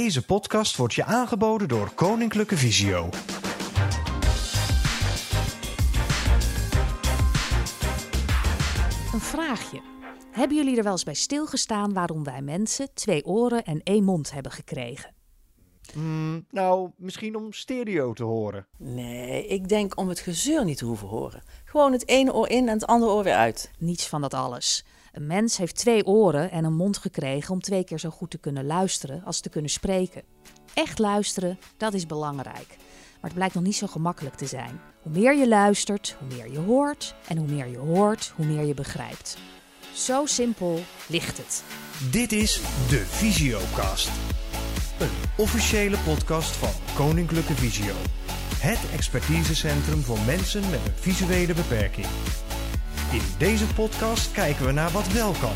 Deze podcast wordt je aangeboden door Koninklijke Visio. Een vraagje. Hebben jullie er wel eens bij stilgestaan waarom wij mensen twee oren en één mond hebben gekregen? Hmm, nou, misschien om stereo te horen. Nee, ik denk om het gezeur niet te hoeven horen. Gewoon het ene oor in en het andere oor weer uit. Niets van dat alles. Een mens heeft twee oren en een mond gekregen om twee keer zo goed te kunnen luisteren als te kunnen spreken. Echt luisteren, dat is belangrijk. Maar het blijkt nog niet zo gemakkelijk te zijn. Hoe meer je luistert, hoe meer je hoort. En hoe meer je hoort, hoe meer je begrijpt. Zo simpel ligt het. Dit is de Visiocast. Een officiële podcast van Koninklijke Visio. Het expertisecentrum voor mensen met een visuele beperking. In deze podcast kijken we naar wat wel kan.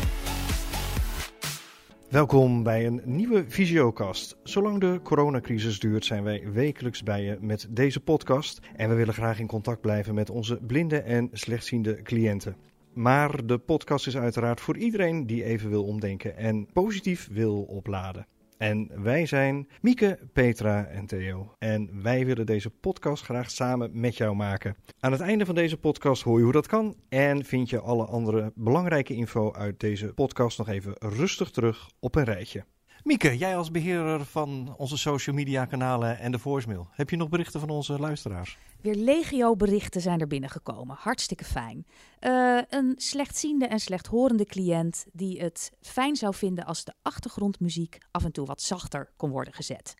Welkom bij een nieuwe Visiocast. Zolang de coronacrisis duurt, zijn wij wekelijks bij je met deze podcast. En we willen graag in contact blijven met onze blinde en slechtziende cliënten. Maar de podcast is uiteraard voor iedereen die even wil omdenken en positief wil opladen. En wij zijn Mieke, Petra en Theo. En wij willen deze podcast graag samen met jou maken. Aan het einde van deze podcast hoor je hoe dat kan. En vind je alle andere belangrijke info uit deze podcast nog even rustig terug op een rijtje. Mieke, jij als beheerder van onze social media kanalen en de voicemail. Heb je nog berichten van onze luisteraars? Weer legio berichten zijn er binnengekomen. Hartstikke fijn. Uh, een slechtziende en slechthorende cliënt die het fijn zou vinden als de achtergrondmuziek af en toe wat zachter kon worden gezet.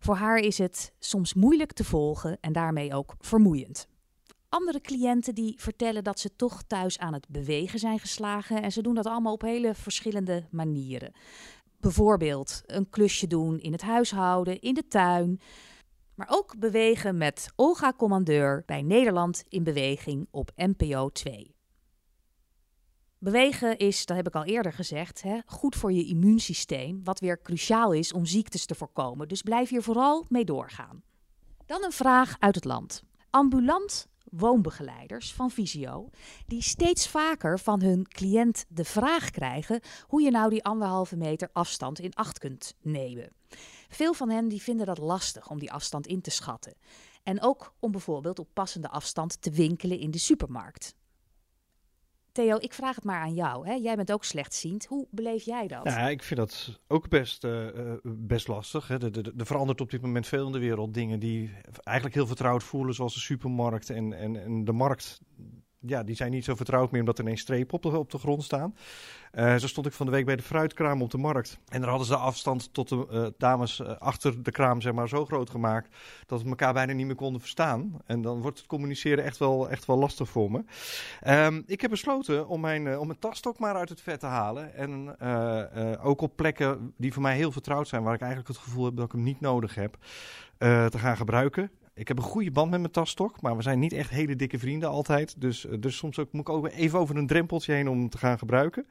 Voor haar is het soms moeilijk te volgen en daarmee ook vermoeiend. Andere cliënten die vertellen dat ze toch thuis aan het bewegen zijn geslagen en ze doen dat allemaal op hele verschillende manieren. Bijvoorbeeld een klusje doen in het huishouden, in de tuin. Maar ook bewegen met Olga Commandeur bij Nederland in Beweging op NPO 2. Bewegen is, dat heb ik al eerder gezegd, hè, goed voor je immuunsysteem, wat weer cruciaal is om ziektes te voorkomen. Dus blijf hier vooral mee doorgaan. Dan een vraag uit het land. Ambulant woonbegeleiders van Visio, die steeds vaker van hun cliënt de vraag krijgen hoe je nou die anderhalve meter afstand in acht kunt nemen. Veel van hen die vinden dat lastig om die afstand in te schatten. En ook om bijvoorbeeld op passende afstand te winkelen in de supermarkt. Theo, ik vraag het maar aan jou. Hè? Jij bent ook slechtziend. Hoe beleef jij dat? Ja, ik vind dat ook best, uh, best lastig. Er verandert op dit moment veel in de wereld. Dingen die eigenlijk heel vertrouwd voelen, zoals de supermarkt en, en, en de markt ja, die zijn niet zo vertrouwd meer omdat er ineens strepen op de, op de grond staan. Uh, zo stond ik van de week bij de fruitkraam op de markt. En daar hadden ze de afstand tot de uh, dames uh, achter de kraam zeg maar, zo groot gemaakt dat we elkaar bijna niet meer konden verstaan. En dan wordt het communiceren echt wel, echt wel lastig voor me. Um, ik heb besloten om mijn, om mijn tasstok maar uit het vet te halen. En ook op plekken die voor mij heel vertrouwd zijn, waar ik eigenlijk het gevoel heb dat ik hem niet nodig heb, te gaan gebruiken. Ik heb een goede band met mijn tasstok, maar we zijn niet echt hele dikke vrienden altijd. Dus, eh, dus soms ook, moet ik ook even over een drempeltje heen om te gaan gebruiken.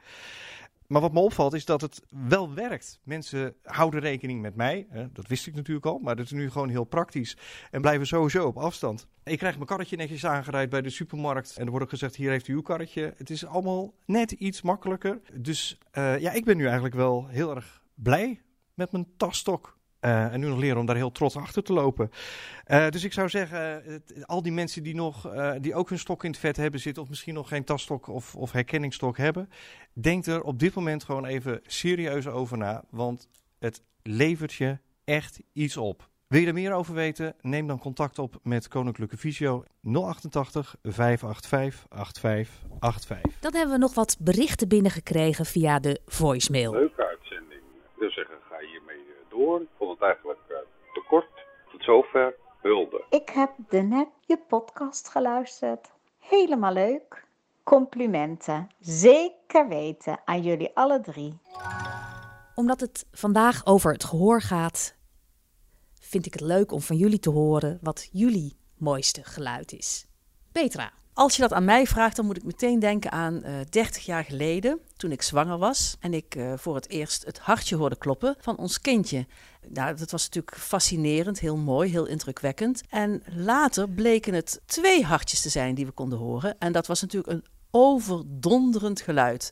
Maar wat me opvalt is dat het wel werkt. Mensen houden rekening met mij. Dat wist ik natuurlijk al. Maar dat is nu gewoon heel praktisch. En blijven sowieso op afstand. Ik krijg mijn karretje netjes aangereid bij de supermarkt. En er wordt gezegd, hier heeft u uw karretje. Het is allemaal net iets makkelijker. Dus uh, ja, ik ben nu eigenlijk wel heel erg blij met mijn tasstok. Uh, en nu nog leren om daar heel trots achter te lopen. Uh, dus ik zou zeggen, uh, al die mensen die, nog, die ook hun stok in het vet hebben zitten, of misschien nog geen tasstok of, of herkenningsstok hebben, denk er op dit moment gewoon even serieus over na. Want het levert je echt iets op. Wil je er meer over weten? Neem dan contact op met Koninklijke Visio 088 585 8585. Dan hebben we nog wat berichten binnengekregen via de voicemail. Heb net je podcast geluisterd. Helemaal leuk. Complimenten. Zeker weten aan jullie alle drie. Omdat het vandaag over het gehoor gaat, vind ik het leuk om van jullie te horen wat jullie mooiste geluid is. Petra. Als je dat aan mij vraagt, dan moet ik meteen denken aan uh, 30 jaar geleden, toen ik zwanger was en ik uh, voor het eerst het hartje hoorde kloppen van ons kindje. Nou, dat was natuurlijk fascinerend, heel mooi, heel indrukwekkend. En later bleken het twee hartjes te zijn die we konden horen. En dat was natuurlijk een overdonderend geluid.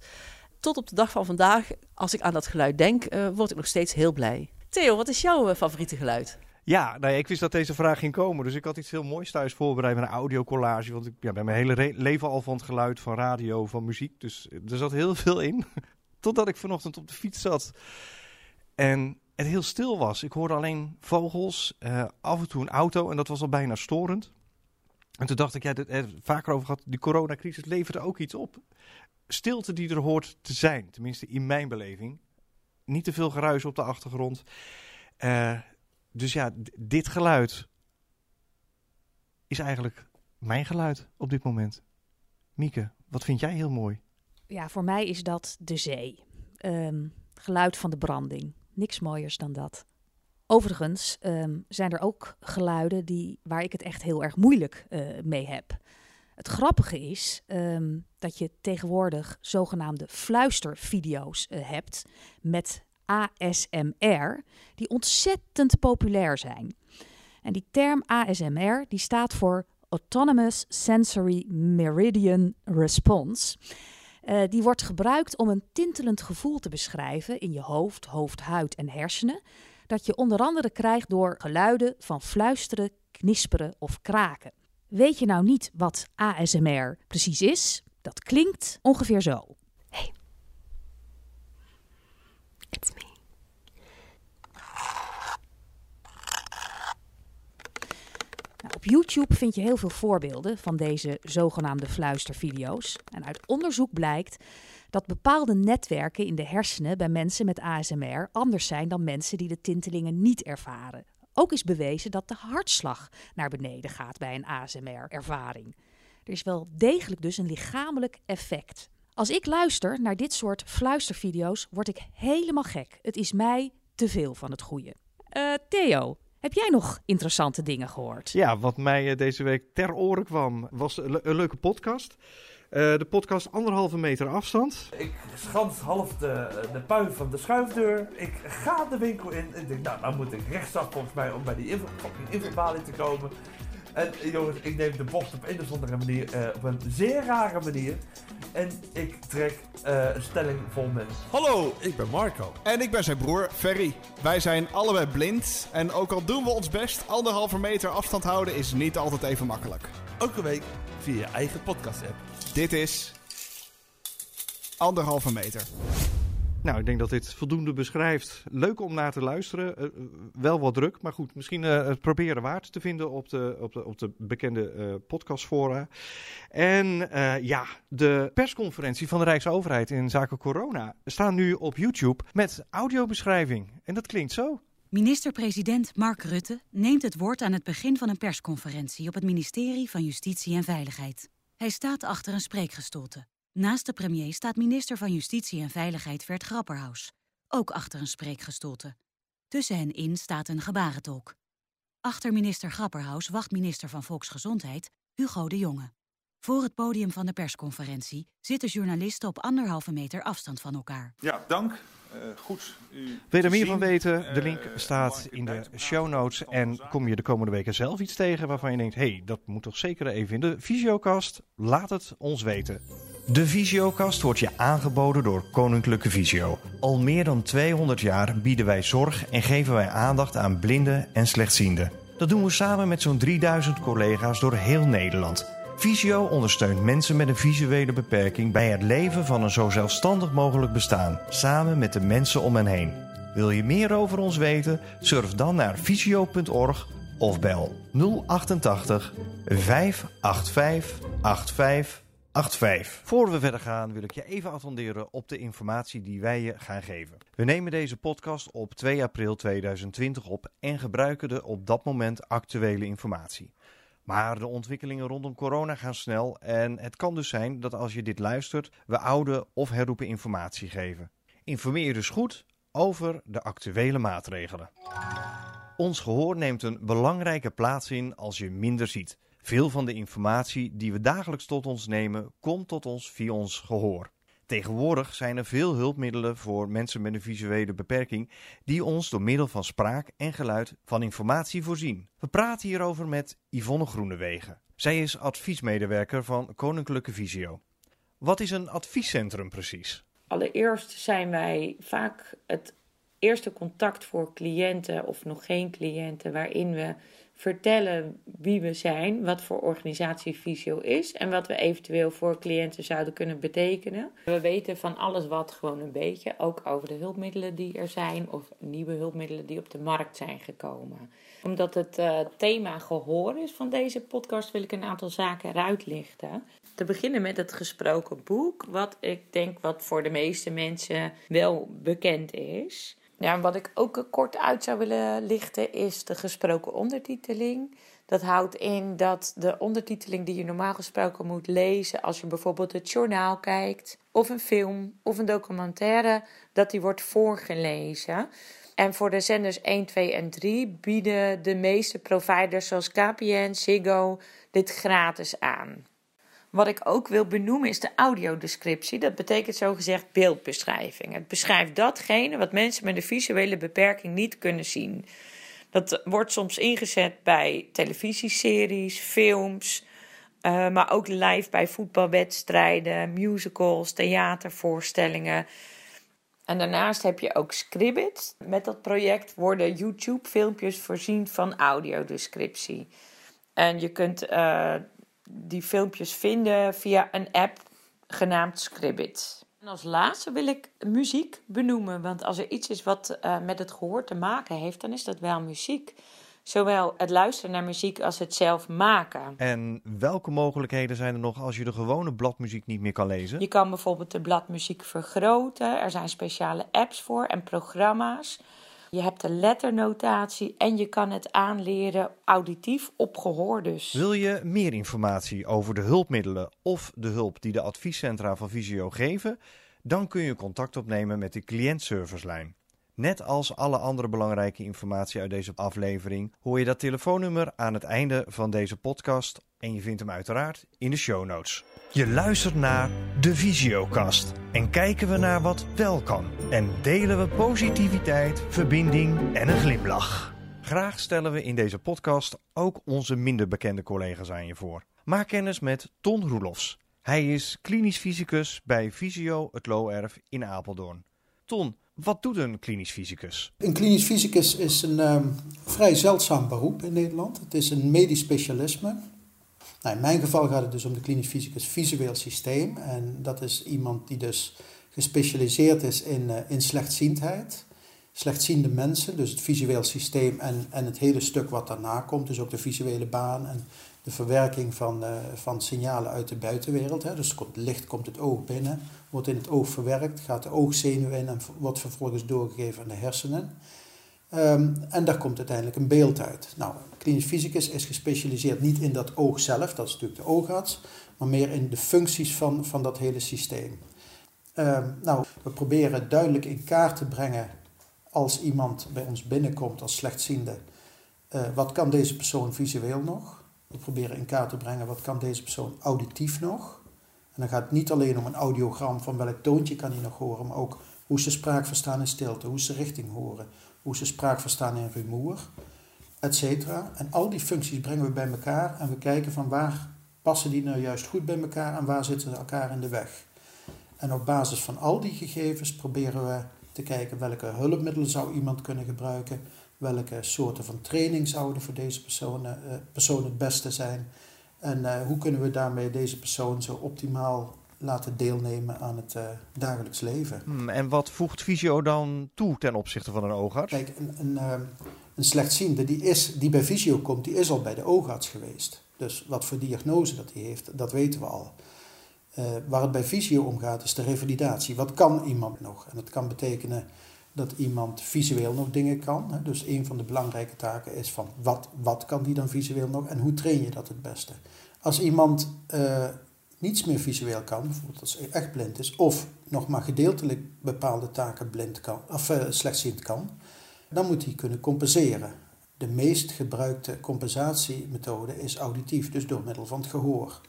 Tot op de dag van vandaag, als ik aan dat geluid denk, uh, word ik nog steeds heel blij. Theo, wat is jouw eh, favoriete geluid? Ja, nou ik wist dat deze vraag ging komen. Dus ik had iets heel moois thuis voorbereid met een audiocollage. Want ik ja, ben mijn hele leven al van het geluid van radio, van muziek. Dus er zat heel veel in. Totdat ik vanochtend op de fiets zat. En het heel stil was. Ik hoorde alleen vogels, uh, af en toe een auto. En dat was al bijna storend. En toen dacht ik, ja, dit, er vaker over gehad, die coronacrisis levert er ook iets op. Stilte die er hoort te zijn, tenminste in mijn beleving. Niet te veel geruis op de achtergrond. Uh, dus ja, dit geluid is eigenlijk mijn geluid op dit moment. Mieke, wat vind jij heel mooi? Ja, voor mij is dat de zee. Um, geluid van de branding. Niks mooiers dan dat. Overigens um, zijn er ook geluiden die, waar ik het echt heel erg moeilijk uh, mee heb. Het grappige is um, dat je tegenwoordig zogenaamde fluistervideo's uh, hebt met ASMR, die ontzettend populair zijn. En die term ASMR die staat voor Autonomous Sensory Meridian Response. Uh, die wordt gebruikt om een tintelend gevoel te beschrijven in je hoofd, hoofd, huid en hersenen. Dat je onder andere krijgt door geluiden van fluisteren, knisperen of kraken. Weet je nou niet wat ASMR precies is? Dat klinkt ongeveer zo. Hey. It's me. Nou, op YouTube vind je heel veel voorbeelden van deze zogenaamde fluistervideo's. En uit onderzoek blijkt dat bepaalde netwerken in de hersenen bij mensen met ASMR anders zijn dan mensen die de tintelingen niet ervaren. Ook is bewezen dat de hartslag naar beneden gaat bij een ASMR-ervaring. Er is wel degelijk dus een lichamelijk effect. Als ik luister naar dit soort fluistervideo's, word ik helemaal gek. Het is mij te veel van het goede. Uh, Theo, heb jij nog interessante dingen gehoord? Ja, wat mij eh, deze week ter oren kwam, was een, leuke podcast. Uh, de podcast anderhalve meter afstand. Ik schans half de, de puin van de schuifdeur. Ik ga de winkel in. Ik denk, nou, dan moet ik rechtsaf volgens mij om bij die info, infobalie te komen. En jongens, ik neem de bocht op een of andere manier, uh, op een zeer rare manier. En ik trek uh, een stelling vol met. Hallo, ik ben Marco. En ik ben zijn broer, Ferry. Wij zijn allebei blind. En ook al doen we ons best, anderhalve meter afstand houden is niet altijd even makkelijk. Elke week via je eigen podcast-app. Dit is anderhalve meter. Nou, ik denk dat dit voldoende beschrijft. Leuk om naar te luisteren. Uh, wel wat druk, maar goed. Misschien uh, het proberen waard te vinden op de, op de, op de bekende uh, podcastfora. En ja, de persconferentie van de Rijksoverheid in zaken corona staat nu op YouTube met audiobeschrijving. En dat klinkt zo. Minister-president Mark Rutte neemt het woord aan het begin van een persconferentie op het ministerie van Justitie en Veiligheid. Hij staat achter een spreekgestoelte. Naast de premier staat minister van Justitie en Veiligheid Vert Grapperhaus, ook achter een spreekgestoelte. Tussen hen in staat een gebarentolk. Achter minister Grapperhaus wacht minister van Volksgezondheid Hugo de Jonge. Voor het podium van de persconferentie zitten journalisten op anderhalve meter afstand van elkaar. Ja, dank. Uh, goed. U Wil je er meer van weten? De link uh, staat in de show notes. En kom je de komende weken zelf iets tegen waarvan je denkt: hé, hey, dat moet toch zeker even in de Visiocast? Laat het ons weten. De Visiokast wordt je aangeboden door Koninklijke Visio. Al meer dan 200 jaar bieden wij zorg en geven wij aandacht aan blinden en slechtzienden. Dat doen we samen met zo'n 3000 collega's door heel Nederland. Visio ondersteunt mensen met een visuele beperking bij het leven van een zo zelfstandig mogelijk bestaan, samen met de mensen om hen heen. Wil je meer over ons weten? Surf dan naar visio.org of bel 088 585 85 85. Voor we verder gaan wil ik je even attenderen op de informatie die wij je gaan geven. We nemen deze podcast op 2 april 2020 op en gebruiken de op dat moment actuele informatie. Maar de ontwikkelingen rondom corona gaan snel en het kan dus zijn dat als je dit luistert, we oude of herroepen informatie geven. Informeer dus goed over de actuele maatregelen. Ons gehoor neemt een belangrijke plaats in als je minder ziet. Veel van de informatie die we dagelijks tot ons nemen, komt tot ons via ons gehoor. Tegenwoordig zijn er veel hulpmiddelen voor mensen met een visuele beperking die ons door middel van spraak en geluid van informatie voorzien. We praten hierover met Yvonne Groenewegen. Zij is adviesmedewerker van Koninklijke Visio. Wat is een adviescentrum precies? Allereerst zijn wij vaak het eerste contact voor cliënten of nog geen cliënten, waarin we vertellen wie we zijn, wat voor organisatie Visio is en wat we eventueel voor cliënten zouden kunnen betekenen. We weten van alles wat gewoon een beetje, ook over de hulpmiddelen die er zijn of nieuwe hulpmiddelen die op de markt zijn gekomen. Omdat het uh, thema gehoor is van deze podcast, wil ik een aantal zaken eruit lichten. Te beginnen met het gesproken boek, wat ik denk wat voor de meeste mensen wel bekend is. Ja, wat ik ook kort uit zou willen lichten is de gesproken ondertiteling. Dat houdt in dat de ondertiteling die je normaal gesproken moet lezen als je bijvoorbeeld het journaal kijkt, of een film of een documentaire, dat die wordt voorgelezen. En voor de zenders 1, 2 en 3 bieden de meeste providers zoals KPN, Ziggo dit gratis aan. Wat ik ook wil benoemen is de audiodescriptie. Dat betekent zogezegd beeldbeschrijving. Het beschrijft datgene wat mensen met een visuele beperking niet kunnen zien. Dat wordt soms ingezet bij televisieseries, films, uh, maar ook live bij voetbalwedstrijden, musicals, theatervoorstellingen. En daarnaast heb je ook Scribbit. Met dat project worden YouTube-filmpjes voorzien van audiodescriptie. En je kunt uh, die filmpjes vinden via een app genaamd Scribbit. En als laatste wil ik muziek benoemen, want als er iets is wat uh, met het gehoor te maken heeft, dan is dat wel muziek. Zowel het luisteren naar muziek als het zelf maken. En welke mogelijkheden zijn er nog als je de gewone bladmuziek niet meer kan lezen? Je kan bijvoorbeeld de bladmuziek vergroten. Er zijn speciale apps voor en programma's. Je hebt de letternotatie en je kan het aanleren auditief op gehoor dus. Wil je meer informatie over de hulpmiddelen of de hulp die de adviescentra van Visio geven? Dan kun je contact opnemen met de cliëntservicelijn. Net als alle andere belangrijke informatie uit deze aflevering hoor je dat telefoonnummer aan het einde van deze podcast en je vindt hem uiteraard in de show notes. Je luistert naar de Visiokast en kijken we naar wat wel kan en delen we positiviteit, verbinding en een glimlach. Graag stellen we in deze podcast ook onze minder bekende collega's aan je voor. Maak kennis met Ton Roelofs. Hij is klinisch fysicus bij Visio het Looerf in Apeldoorn. Ton, wat doet een klinisch fysicus? Een klinisch fysicus is een um, vrij zeldzaam beroep in Nederland. Het is een medisch specialisme. Nou, in mijn geval gaat het dus om de klinisch fysicus visueel systeem. En dat is iemand die dus gespecialiseerd is in, uh, in slechtziendheid. Slechtziende mensen, dus het visueel systeem en, en het hele stuk wat daarna komt. Dus ook de visuele baan en de verwerking van, uh, van signalen uit de buitenwereld. Hè. Dus komt, licht komt het oog binnen, wordt in het oog verwerkt, gaat de oogzenuw in en wordt vervolgens doorgegeven aan de hersenen. Um, en daar komt uiteindelijk een beeld uit. Nou, klinisch fysicus is gespecialiseerd niet in dat oog zelf, dat is natuurlijk de oogarts, maar meer in de functies van, van dat hele systeem. Um, nou, we proberen duidelijk in kaart te brengen als iemand bij ons binnenkomt als slechtziende, uh, wat kan deze persoon visueel nog? We proberen in kaart te brengen wat kan deze persoon auditief nog. En dan gaat het niet alleen om een audiogram van welk toontje kan hij nog horen, maar ook hoe ze spraak verstaan in stilte, hoe ze richting horen, hoe ze spraak verstaan in rumoer, etc. En al die functies brengen we bij elkaar en we kijken van waar passen die nou juist goed bij elkaar en waar zitten ze elkaar in de weg. En op basis van al die gegevens proberen we te kijken welke hulpmiddelen zou iemand kunnen gebruiken, welke soorten van training zouden voor deze personen, uh, persoon het beste zijn en uh, hoe kunnen we daarmee deze persoon zo optimaal laten deelnemen aan het uh, dagelijks leven. Hmm, en wat voegt Visio dan toe ten opzichte van een oogarts? Kijk, een, een, uh, een slechtziende die, is, die bij Visio komt, die is al bij de oogarts geweest. Dus wat voor diagnose dat hij heeft, dat weten we al. Uh, waar het bij Visio om gaat, is de revalidatie. Wat kan iemand nog? En dat kan betekenen dat iemand visueel nog dingen kan. Hè? Dus een van de belangrijke taken is van wat, wat kan die dan visueel nog en hoe train je dat het beste? Als iemand uh, niets meer visueel kan, bijvoorbeeld als hij echt blind is, of nog maar gedeeltelijk bepaalde taken blind kan, of uh, slechtziend kan, dan moet hij kunnen compenseren. De meest gebruikte compensatiemethode is auditief, dus door middel van het gehoor.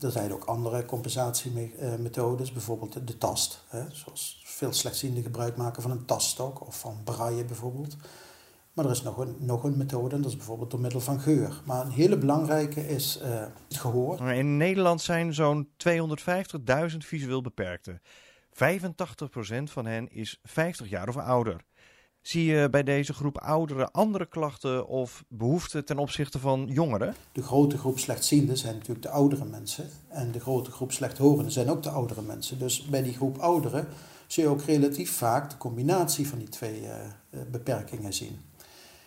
Er zijn ook andere compensatiemethodes, bijvoorbeeld de tast. Hè, zoals veel slechtzienden gebruik maken van een taststok of van braille bijvoorbeeld. Maar er is nog een, nog een methode en dat is bijvoorbeeld door middel van geur. Maar een hele belangrijke is uh, het gehoor. In Nederland zijn zo'n 250.000 visueel beperkten. 85% van hen is 50 jaar of ouder. Zie je bij deze groep ouderen andere klachten of behoeften ten opzichte van jongeren? De grote groep slechtzienden zijn natuurlijk de oudere mensen. En de grote groep slechthorenden zijn ook de oudere mensen. Dus bij die groep ouderen zul je ook relatief vaak de combinatie van die twee uh, beperkingen zien.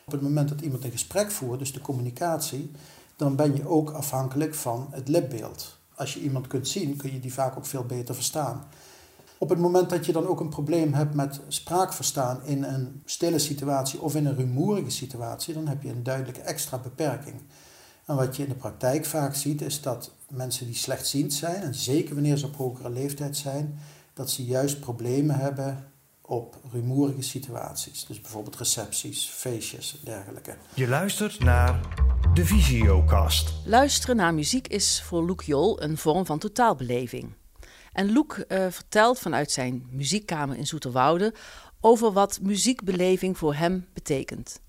Op het moment dat iemand een gesprek voert, dus de communicatie, dan ben je ook afhankelijk van het lipbeeld. Als je iemand kunt zien, kun je die vaak ook veel beter verstaan. Op het moment dat je dan ook een probleem hebt met spraakverstaan in een stille situatie of in een rumoerige situatie, dan heb je een duidelijke extra beperking. En wat je in de praktijk vaak ziet, is dat mensen die slechtziend zijn, en zeker wanneer ze op hogere leeftijd zijn, dat ze juist problemen hebben op rumoerige situaties. Dus bijvoorbeeld recepties, feestjes en dergelijke. Je luistert naar de Visiocast. Luisteren naar muziek is voor Luc Jol een vorm van totaalbeleving. En Loek uh, vertelt vanuit zijn muziekkamer in Zoeterwoude over wat muziekbeleving voor hem betekent.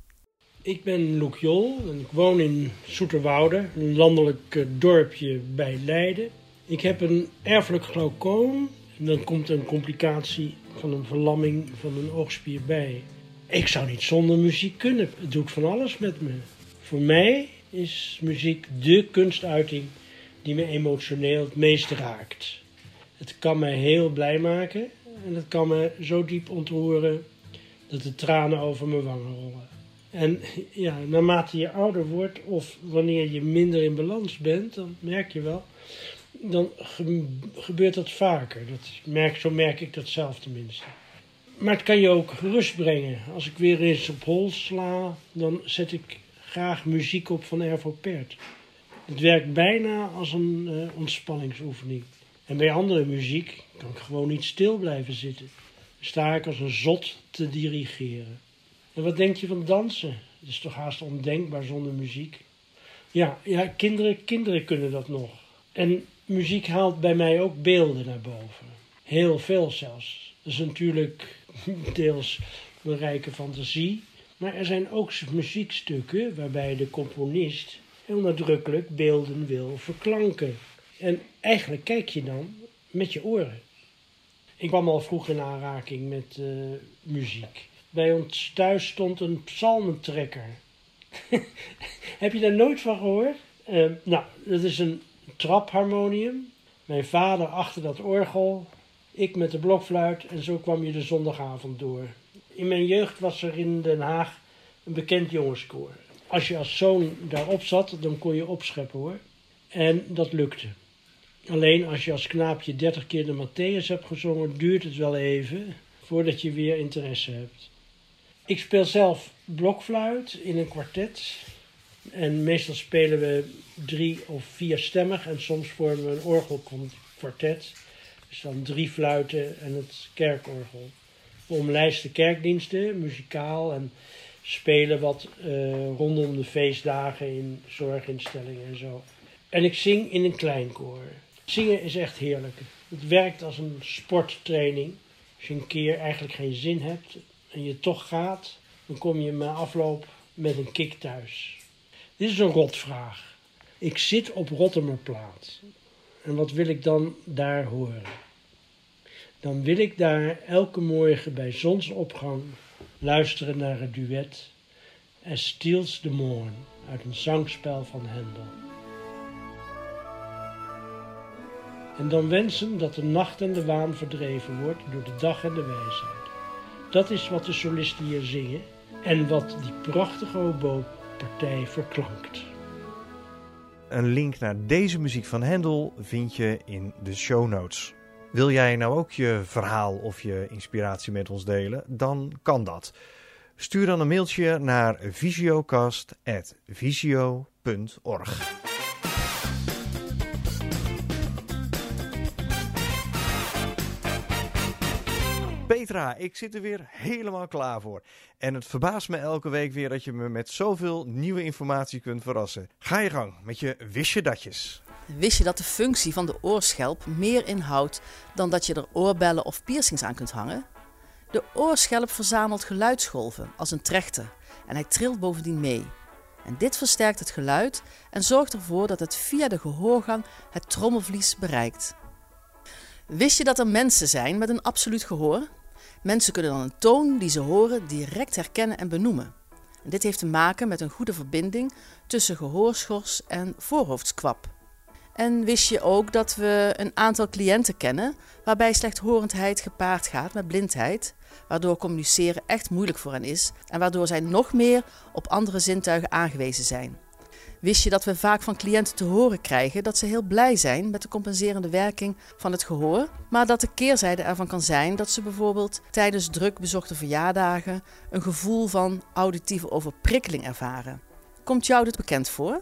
Ik ben Loek Jol en ik woon in Zoeterwoude, een landelijk dorpje bij Leiden. Ik heb een erfelijk glaucoom en dan komt een complicatie van een verlamming van een oogspier bij. Ik zou niet zonder muziek kunnen. Het doet van alles met me. Voor mij is muziek dé kunstuiting die me emotioneel het meest raakt. Het kan mij heel blij maken en het kan me zo diep ontroeren dat de tranen over mijn wangen rollen. En ja, naarmate je ouder wordt of wanneer je minder in balans bent, dan merk je wel, dan gebeurt dat vaker. Dat merk, zo merk ik dat zelf tenminste. Maar het kan je ook rust brengen. Als ik weer eens op hol sla, dan zet ik graag muziek op van Ervo Pert. Het werkt bijna als een uh, ontspanningsoefening. En bij andere muziek kan ik gewoon niet stil blijven zitten. Dan sta ik als een zot te dirigeren. En wat denk je van dansen? Het is toch haast ondenkbaar zonder muziek? Ja, ja kinderen, kinderen kunnen dat nog. En muziek haalt bij mij ook beelden naar boven. Heel veel zelfs. Dat is natuurlijk deels een rijke fantasie. Maar er zijn ook muziekstukken waarbij de componist heel nadrukkelijk beelden wil verklanken. En eigenlijk kijk je dan met je oren. Ik kwam al vroeg in aanraking met uh, muziek. Bij ons thuis stond een psalmentrekker. Heb je daar nooit van gehoord? Uh, nou, dat is een trapharmonium. Mijn vader achter dat orgel. Ik met de blokfluit. En zo kwam je de zondagavond door. In mijn jeugd was er in Den Haag een bekend jongenskoor. Als je als zoon daarop zat, dan kon je opscheppen hoor. En dat lukte. Alleen als je als knaapje 30 keer de Matthäus hebt gezongen, duurt het wel even voordat je weer interesse hebt. Ik speel zelf blokfluit in een kwartet. En meestal spelen we drie of vier stemmig en soms vormen we een orgelkwartet. Dus dan drie fluiten en het kerkorgel. We omlijsten kerkdiensten, muzikaal en spelen wat uh, rondom de feestdagen in zorginstellingen en zo. En ik zing in een klein koor. Zingen is echt heerlijk. Het werkt als een sporttraining. Als je een keer eigenlijk geen zin hebt en je toch gaat, dan kom je na afloop met een kick thuis. Dit is een rotvraag. Ik zit op Rottemerplaat. En wat wil ik dan daar horen? Dan wil ik daar elke morgen bij zonsopgang luisteren naar het duet As Steals the Morn uit een zangspel van Hendel. en dan wensen dat de nacht en de waan verdreven wordt door de dag en de wijsheid. Dat is wat de solisten hier zingen en wat die prachtige oboe-partij verklankt. Een link naar deze muziek van Hendel vind je in de show notes. Wil jij nou ook je verhaal of je inspiratie met ons delen? Dan kan dat. Stuur dan een mailtje naar visiocast.visio.org. Ik zit er weer helemaal klaar voor. En het verbaast me elke week weer dat je me met zoveel nieuwe informatie kunt verrassen. Ga je gang met je wist datjes. Wist je dat de functie van de oorschelp meer inhoudt dan dat je er oorbellen of piercings aan kunt hangen? De oorschelp verzamelt geluidsgolven als een trechter en hij trilt bovendien mee. En dit versterkt het geluid en zorgt ervoor dat het via de gehoorgang het trommelvlies bereikt. Wist je dat er mensen zijn met een absoluut gehoor? Mensen kunnen dan een toon die ze horen direct herkennen en benoemen. En dit heeft te maken met een goede verbinding tussen gehoorschors en voorhoofdskwap. En wist je ook dat we een aantal cliënten kennen waarbij slechthorendheid gepaard gaat met blindheid, waardoor communiceren echt moeilijk voor hen is en waardoor zij nog meer op andere zintuigen aangewezen zijn. Wist je dat we vaak van cliënten te horen krijgen dat ze heel blij zijn met de compenserende werking van het gehoor, maar dat de keerzijde ervan kan zijn dat ze bijvoorbeeld tijdens druk bezochte verjaardagen een gevoel van auditieve overprikkeling ervaren? Komt jou dit bekend voor?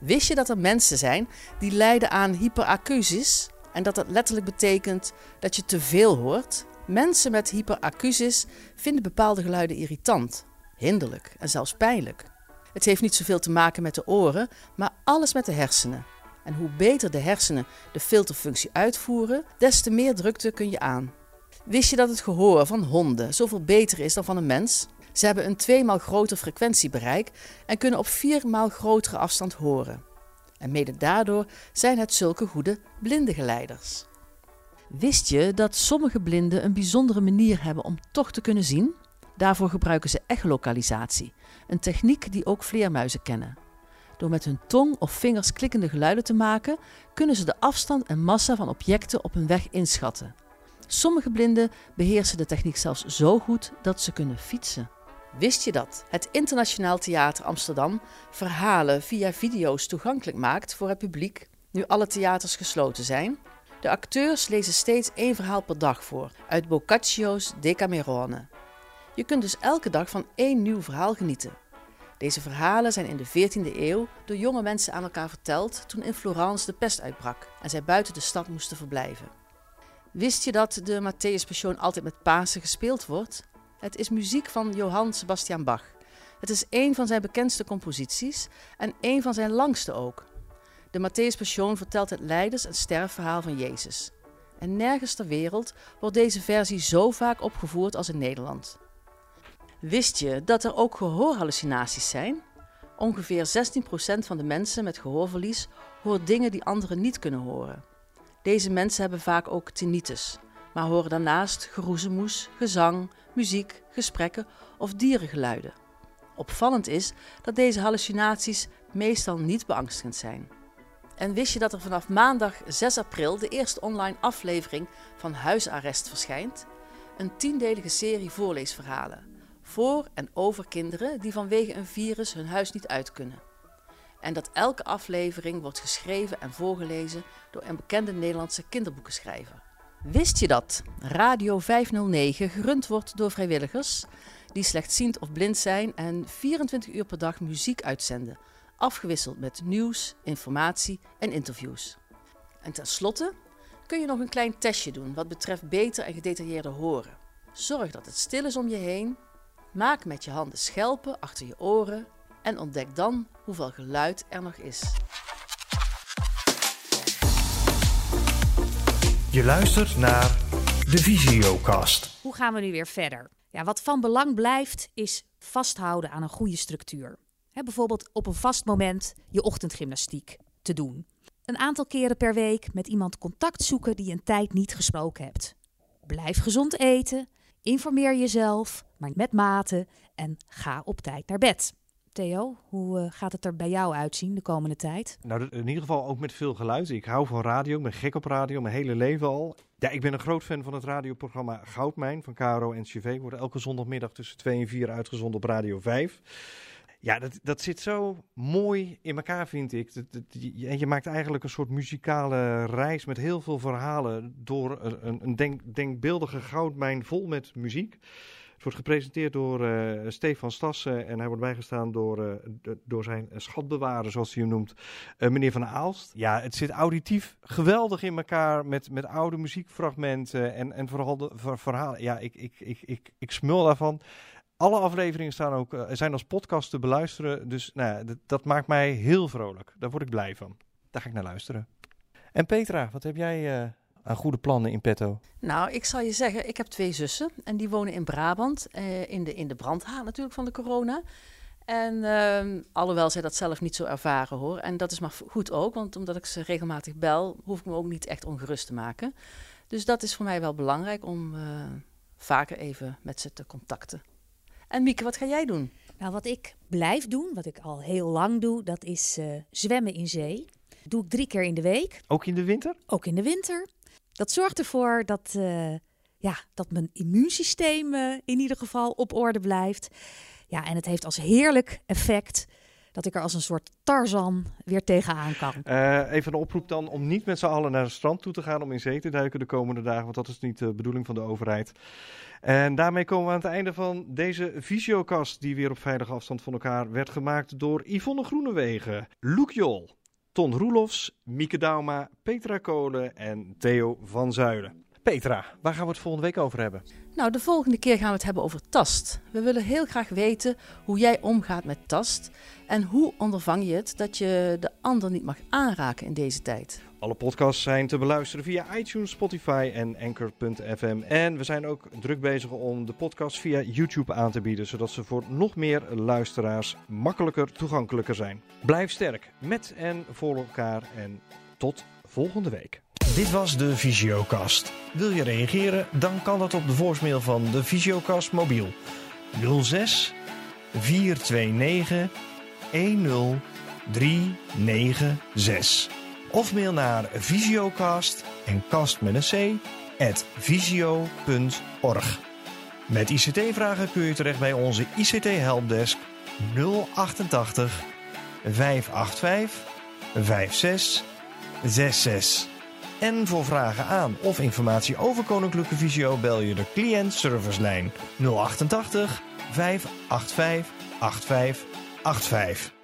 Wist je dat er mensen zijn die lijden aan hyperacusis en dat dat letterlijk betekent dat je te veel hoort? Mensen met hyperacusis vinden bepaalde geluiden irritant, hinderlijk en zelfs pijnlijk. Het heeft niet zoveel te maken met de oren, maar alles met de hersenen. En hoe beter de hersenen de filterfunctie uitvoeren, des te meer drukte kun je aan. Wist je dat het gehoor van honden zoveel beter is dan van een mens? Ze hebben een tweemaal groter frequentiebereik en kunnen op viermaal grotere afstand horen. En mede daardoor zijn het zulke goede blindengeleiders. Wist je dat sommige blinden een bijzondere manier hebben om toch te kunnen zien? Daarvoor gebruiken ze echolocalisatie, een techniek die ook vleermuizen kennen. Door met hun tong of vingers klikkende geluiden te maken, kunnen ze de afstand en massa van objecten op hun weg inschatten. Sommige blinden beheersen de techniek zelfs zo goed dat ze kunnen fietsen. Wist je dat het Internationaal Theater Amsterdam verhalen via video's toegankelijk maakt voor het publiek, nu alle theaters gesloten zijn? De acteurs lezen steeds één verhaal per dag voor uit Boccaccio's Decamerone. Je kunt dus elke dag van één nieuw verhaal genieten. Deze verhalen zijn in de 14e eeuw door jonge mensen aan elkaar verteld toen in Florence de pest uitbrak en zij buiten de stad moesten verblijven. Wist je dat de Matthäus Passion altijd met Pasen gespeeld wordt? Het is muziek van Johann Sebastian Bach. Het is een van zijn bekendste composities en een van zijn langste ook. De Matthäus Passion vertelt het lijdens- en sterfverhaal van Jezus. En nergens ter wereld wordt deze versie zo vaak opgevoerd als in Nederland. Wist je dat er ook gehoorhallucinaties zijn? Ongeveer 16% van de mensen met gehoorverlies hoort dingen die anderen niet kunnen horen. Deze mensen hebben vaak ook tinnitus, maar horen daarnaast geroezemoes, gezang, muziek, gesprekken of dierengeluiden. Opvallend is dat deze hallucinaties meestal niet beangstigend zijn. En wist je dat er vanaf maandag 6 april de eerste online aflevering van Huisarrest verschijnt? Een tiendelige serie voorleesverhalen voor en over kinderen die vanwege een virus hun huis niet uit kunnen. En dat elke aflevering wordt geschreven en voorgelezen door een bekende Nederlandse kinderboekenschrijver. Wist je dat Radio 509 gerund wordt door vrijwilligers die slechtziend of blind zijn en 24 uur per dag muziek uitzenden, afgewisseld met nieuws, informatie en interviews? En tenslotte kun je nog een klein testje doen wat betreft beter en gedetailleerder horen. Zorg dat het stil is om je heen Maak met je handen schelpen achter je oren en ontdek dan hoeveel geluid er nog is. Je luistert naar de Visiocast. Hoe gaan we nu weer verder? Ja, wat van belang blijft, is vasthouden aan een goede structuur. bijvoorbeeld op een vast moment je ochtendgymnastiek te doen. Een aantal keren per week met iemand contact zoeken die je een tijd niet gesproken hebt. Blijf gezond eten Informeer jezelf, maar met mate en ga op tijd naar bed. Theo, hoe uh, gaat het er bij jou uitzien de komende tijd? Nou, in ieder geval ook met veel geluid. Ik hou van radio, ben gek op radio, mijn hele leven al. Ja, ik ben een groot fan van het radioprogramma Goudmijn van KRO en CV. Wordt elke zondagmiddag tussen 2 en 4 uitgezonden op Radio 5. Ja, dat, dat zit zo mooi in elkaar, vind ik. En je maakt eigenlijk een soort muzikale reis met heel veel verhalen door een, een denk, denkbeeldige goudmijn vol met muziek. Wordt gepresenteerd door uh, Stefan Stassen en hij wordt bijgestaan door, uh, door zijn schatbewarer, zoals hij hem noemt, uh, meneer Van Aalst. Ja, het zit auditief geweldig in elkaar met, met oude muziekfragmenten en, en vooral de verhalen. Ja, ik, ik, ik, ik, ik smul daarvan. Alle afleveringen staan ook, zijn als podcast te beluisteren. Dus nou, dat, dat, maakt mij heel vrolijk. Daar word ik blij van. Daar ga ik naar luisteren. En Petra, wat heb jij aan goede plannen in petto? Nou, ik zal je zeggen, ik heb twee zussen. En die wonen in Brabant. Uh, in, de, in de brandhaard natuurlijk van de corona. En ehm, alhoewel zij dat zelf niet zo ervaren hoor. En dat is maar goed ook. Want omdat ik ze regelmatig bel, hoef ik me ook niet echt ongerust te maken. Dus dat is voor mij wel belangrijk om vaker even met ze te contacten. En Mieke, wat ga jij doen? Nou, wat ik blijf doen, wat ik al heel lang doe, dat is uh, zwemmen in zee. Dat doe ik drie keer in de week. Ook in de winter? Ook in de winter. Dat zorgt ervoor dat, uh, ja, dat mijn immuunsysteem uh, in ieder geval op orde blijft. Ja, en het heeft als heerlijk effect dat ik er als een soort Tarzan weer tegenaan kan. Uh, even een oproep dan om niet met z'n allen naar het strand toe te gaan om in zee te duiken de komende dagen, want dat is niet de bedoeling van de overheid. En daarmee komen we aan het einde van deze visiokast, die weer op veilige afstand van elkaar werd gemaakt door Yvonne Groenewegen, Loek Jol, Ton Roelofs, Mieke Dauma, Petra Kolen en Theo van Zuiden. Petra, waar gaan we het volgende week over hebben? Nou, de volgende keer gaan we het hebben over tast. We willen heel graag weten hoe jij omgaat met tast. En hoe ondervang je het dat je de ander niet mag aanraken in deze tijd? Alle podcasts zijn te beluisteren via iTunes, Spotify en Anchor.fm. En we zijn ook druk bezig om de podcast via YouTube aan te bieden, zodat ze voor nog meer luisteraars makkelijker toegankelijker zijn. Blijf sterk met en voor elkaar en tot volgende week. Dit was de Visiocast. Wil je reageren? Dan kan dat op de voicemail van de Visiocast mobiel 06 429 10396. Of mail naar visiocast en kast met een c at visio.org. Met ICT-vragen kun je terecht bij onze ICT Helpdesk 088 585 5666. En voor vragen aan of informatie over Koninklijke Visio bel je de client servicelijn 088 585 8585.